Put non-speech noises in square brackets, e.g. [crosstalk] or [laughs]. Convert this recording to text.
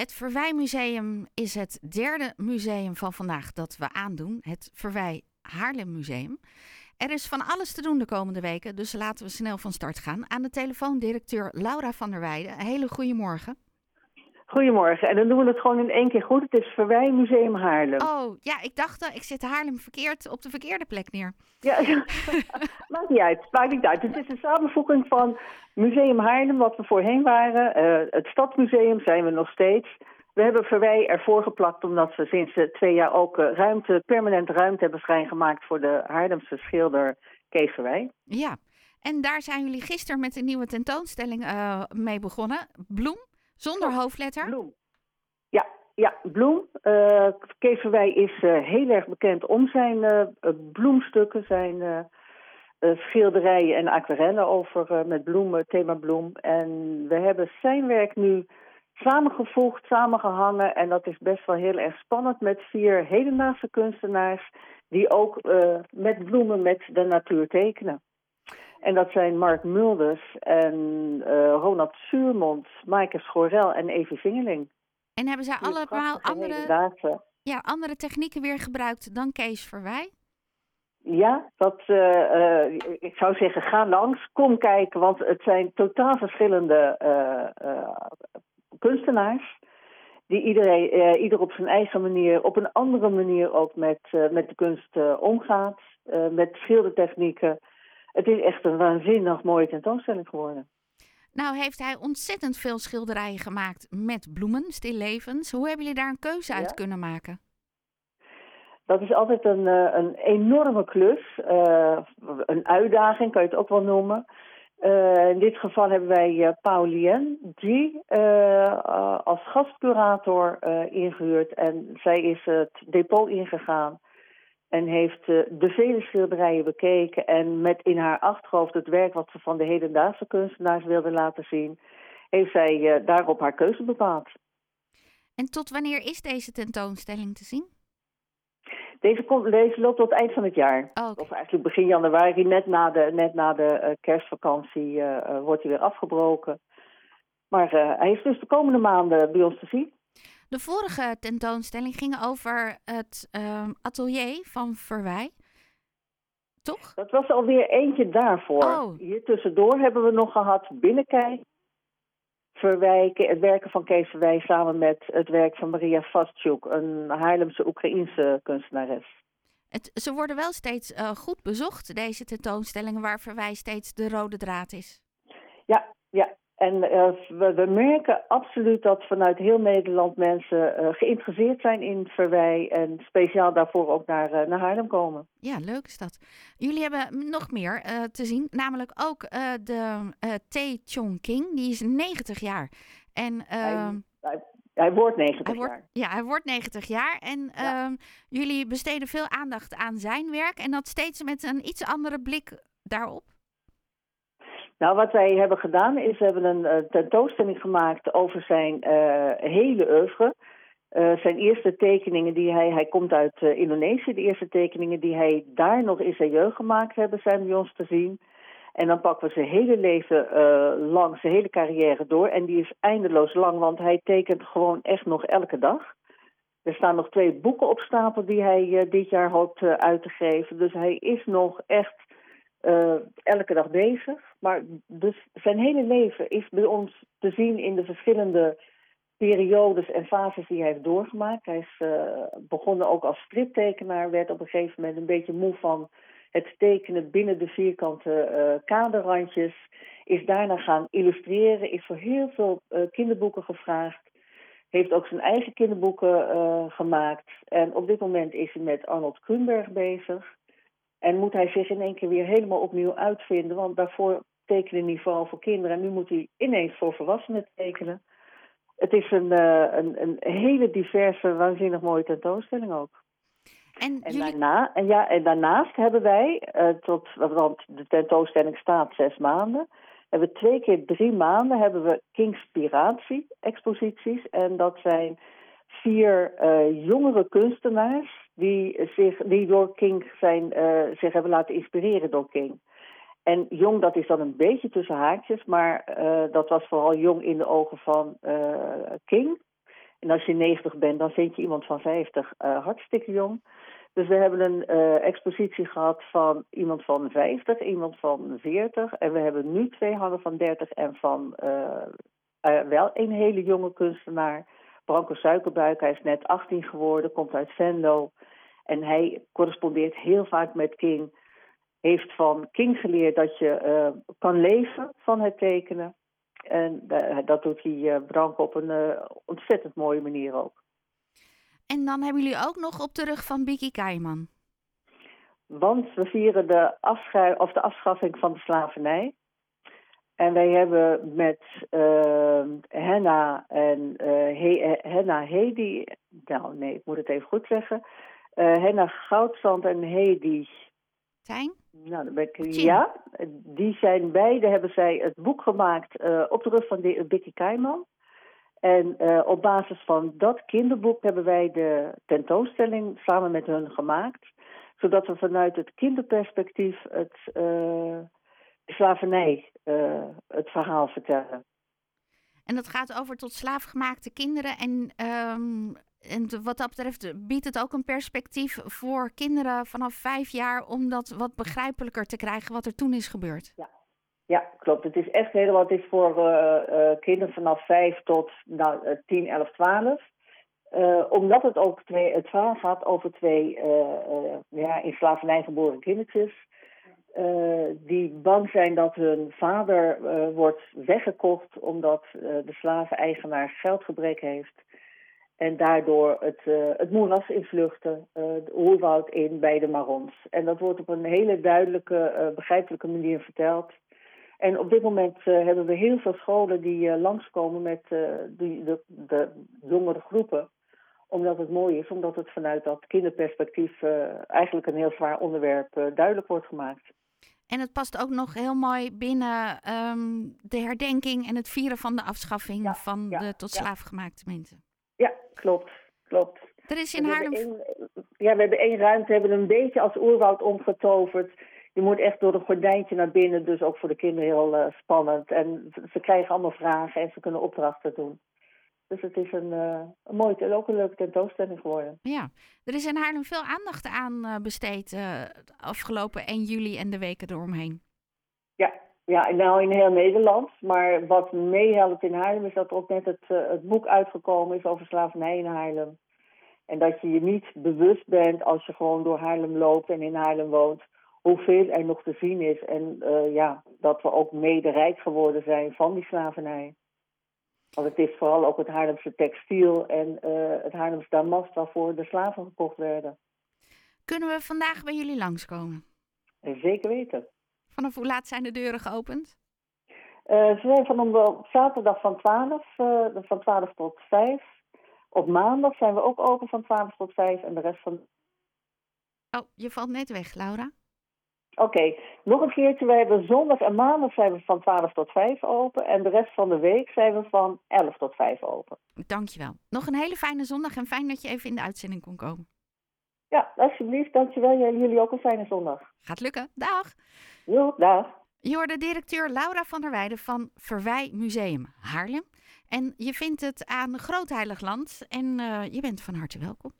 Het Verwijmuseum is het derde museum van vandaag dat we aandoen. Het Verwij Haarlem Museum. Er is van alles te doen de komende weken, dus laten we snel van start gaan. Aan de telefoon directeur Laura van der Weijden. Hele goede morgen. Goedemorgen. En dan doen we het gewoon in één keer goed. Het is Verwij Museum Haarlem. Oh, ja, ik dacht, uh, ik zit Haarlem verkeerd op de verkeerde plek neer. Ja, [laughs] maakt niet uit. Maakt niet uit. Het is een samenvoeging van Museum Haarlem, wat we voorheen waren. Uh, het Stadsmuseum zijn we nog steeds. We hebben Verwij ervoor geplakt omdat we sinds uh, twee jaar ook ruimte, permanente ruimte hebben vrijgemaakt voor de Haarlemse schilder Kees Verwij. Ja, en daar zijn jullie gisteren met een nieuwe tentoonstelling mee begonnen. Bloem, zonder hoofdletter? Bloem. Ja, ja Bloem. Uh, Kees Verwij is uh, heel erg bekend om zijn uh, bloemstukken, zijn schilderijen en aquarellen over met bloemen, thema bloem. En we hebben zijn werk nu samengevoegd, samengehangen. En dat is best wel heel erg spannend met vier hedendaagse kunstenaars die ook met bloemen met de natuur tekenen. En dat zijn Mark Mulders en uh, Ronald Suurmond, Maaike Schorel en Evie Vingeling. En hebben zij allemaal andere, ja, andere technieken weer gebruikt dan Kees Verwij? Ja, dat, uh, uh, ik zou zeggen, ga langs, kom kijken, want het zijn totaal verschillende kunstenaars. Die iedereen, ieder op zijn eigen manier, op een andere manier ook met, met de kunst omgaat. met schildertechnieken het is echt een waanzinnig mooie tentoonstelling geworden. Nou heeft hij ontzettend veel schilderijen gemaakt met bloemen, stillevens. Hoe hebben jullie daar een keuze uit kunnen maken? Dat is altijd een, een enorme klus. Uh, een uitdaging, kan je het ook wel noemen. Uh, in dit geval hebben wij uh, Paulien die als gastcurator ingehuurd. En zij is het depot ingegaan en heeft uh, de vele schilderijen bekeken en met in haar achterhoofd het werk wat ze van de hedendaagse kunstenaars wilde laten zien, heeft zij uh, daarop haar keuze bepaald. En tot wanneer is deze tentoonstelling te zien? Deze, komt, deze loopt tot het eind van het jaar. Oh, okay. Of eigenlijk begin januari, net na de, net na de uh, kerstvakantie, wordt hij weer afgebroken. Maar hij is dus de komende maanden bij ons te zien. De vorige tentoonstelling ging over het uh, atelier van Verwij. Toch? Dat was alweer eentje daarvoor. Oh. Hier tussendoor hebben we nog gehad binnenkijk. Verwij, het werken van Kees Verwij samen met het werk van Maria Vastchuk, een Haarlemse Oekraïense kunstenares. Het, ze worden wel steeds uh, goed bezocht, deze tentoonstellingen, waar Verwij steeds de rode draad is. Ja, ja. En uh, we, we, merken absoluut dat vanuit heel Nederland mensen uh, geïnteresseerd zijn in Verwij en speciaal daarvoor ook naar, uh, naar Haarlem komen. Ja, leuk is dat. Jullie hebben nog meer te zien, namelijk ook de Tae Chong King, die is 90 jaar. En, hij, hij, hij, wordt 90 hij wordt, jaar. Ja, hij wordt 90 jaar en ja. Ehm, jullie besteden veel aandacht aan zijn werk en dat steeds met een iets andere blik daarop. Nou, wat wij hebben gedaan is, we hebben een uh, tentoonstelling gemaakt over zijn uh, hele oeuvre. Uh, zijn eerste tekeningen die hij, hij komt uit Indonesië, de eerste tekeningen die hij daar nog in zijn jeugd gemaakt hebben, zijn bij ons te zien. En dan pakken we zijn hele leven lang, zijn hele carrière door. En die is eindeloos lang, want hij tekent gewoon echt nog elke dag. Er staan nog twee boeken op stapel die hij dit jaar hoopt uit te geven. Dus hij is nog echt uh, elke dag bezig. Maar dus zijn hele leven is bij ons te zien in de verschillende periodes en fases die hij heeft doorgemaakt. Hij is uh, begonnen ook als striptekenaar, werd op een gegeven moment een beetje moe van het tekenen binnen de vierkante uh, kaderrandjes. Is daarna gaan illustreren, is voor heel veel kinderboeken gevraagd. Heeft ook zijn eigen kinderboeken gemaakt. En op dit moment is hij met Arnold Kruenberg bezig. En moet hij zich in één keer weer helemaal opnieuw uitvinden. Want daarvoor tekende hij vooral voor kinderen. En nu moet hij ineens voor volwassenen tekenen. Het is een, uh, een, een hele diverse, waanzinnig mooie tentoonstelling ook. En, en, jullie... daarna, en, ja, en daarnaast hebben wij, uh, tot, want de tentoonstelling staat zes maanden, hebben we twee keer drie maanden hebben we Kingspiratie-exposities. En dat zijn vier uh, jongere kunstenaars die, zich, die door King zijn, uh, zich hebben laten inspireren door King. En jong, dat is dan een beetje tussen haakjes, maar uh, dat was vooral jong in de ogen van King. En als je 90 bent, dan vind je iemand van 50 hartstikke jong. Dus we hebben een expositie gehad van iemand van 50, iemand van 40. En we hebben nu twee handen van 30 en van wel een hele jonge kunstenaar. Branko Suikerbuik, hij is net 18 geworden, komt uit Venlo. En hij correspondeert heel vaak met King. Heeft van King geleerd dat je uh, kan leven van het tekenen. En uh, dat doet hij uh, Branko op een ontzettend mooie manier ook. En dan hebben jullie ook nog op de rug van Biki Kaiman. Want we vieren de, of de afschaffing van de slavernij. En wij hebben met uh, Henna en uh, He Henna Hedi, nou nee, ik moet het even goed zeggen. Uh, Henna Goudzand en Hedi. Tijn? Nou, dan ben ik, ja, die zijn beide, hebben zij het boek gemaakt op de rug van de, Bikkie Keiman. En op basis van dat kinderboek hebben wij de tentoonstelling samen met hun gemaakt. Zodat we vanuit het kinderperspectief het, slavernij uh, het verhaal vertellen. En dat gaat over tot slaafgemaakte kinderen. En, um, en wat dat betreft biedt het ook een perspectief voor kinderen vanaf vijf jaar om dat wat begrijpelijker te krijgen wat er toen is gebeurd. Ja, ja klopt. Het is echt helemaal. Het is voor uh, uh, kinderen vanaf vijf tot nou, 10, 11, 12. Uh, omdat het ook twee, het verhaal gaat over twee ja, in slavernij geboren kindertjes. Uh, die bang zijn dat hun vader uh, wordt weggekocht omdat uh, de slaveneigenaar geldgebrek heeft. En daardoor het, het moeras invluchten, de oerwoud in bij de Marons. En dat wordt op een hele duidelijke, begrijpelijke manier verteld. En op dit moment hebben we heel veel scholen die langskomen met die, de, de jongere groepen omdat het mooi is, omdat het vanuit dat kinderperspectief eigenlijk een heel zwaar onderwerp duidelijk wordt gemaakt. En het past ook nog heel mooi binnen um, de herdenking en het vieren van de afschaffing ja, van ja, de tot slaafgemaakte mensen. Ja, klopt. klopt. Er is in Haarlem... ja, we hebben één ruimte, hebben een beetje als oerwoud omgetoverd. Je moet echt door een gordijntje naar binnen, dus ook voor de kinderen heel uh, spannend. En ze krijgen allemaal vragen en ze kunnen opdrachten doen. Dus het is een, uh, een mooie en ook een leuke tentoonstelling geworden. Ja, er is in Haarlem veel aandacht aan uh, besteed uh, afgelopen 1 juli en de weken eromheen. Ja, ja, nou in heel Nederland. Maar wat meehelpt in Haarlem is dat er ook net het, het boek uitgekomen is over slavernij in Haarlem. En dat je je niet bewust bent als je gewoon door Haarlem loopt en in Haarlem woont, hoeveel er nog te zien is. En ja, dat we ook mede rijk geworden zijn van die slavernij. Want het is vooral ook het Haarlemse textiel en uh, het Haarlemse damast waarvoor de slaven gekocht werden. Kunnen we vandaag bij jullie langskomen? Zeker weten. Vanaf hoe laat zijn de deuren geopend? Uh, ze zijn van op zaterdag van 12, uh, van 12 tot 5. Op maandag zijn we ook open van 12 tot 5 en de rest van. Oh, je valt net weg, Laura. Oké, okay. nog een keertje. We hebben zondag en maandag zijn we van 12 tot 5 open. En de rest van de week zijn we van 11 tot 5 open. Dankjewel. Nog een hele fijne zondag en fijn dat je even in de uitzending kon komen. Ja, alsjeblieft. Dankjewel. Jullie ook een fijne zondag. Gaat lukken. Dag. Jo, dag. Je hoorde directeur Laura van der Weijden van Verwij Museum Haarlem. En je vindt het aan Groot Heilig Land en uh, je bent van harte welkom.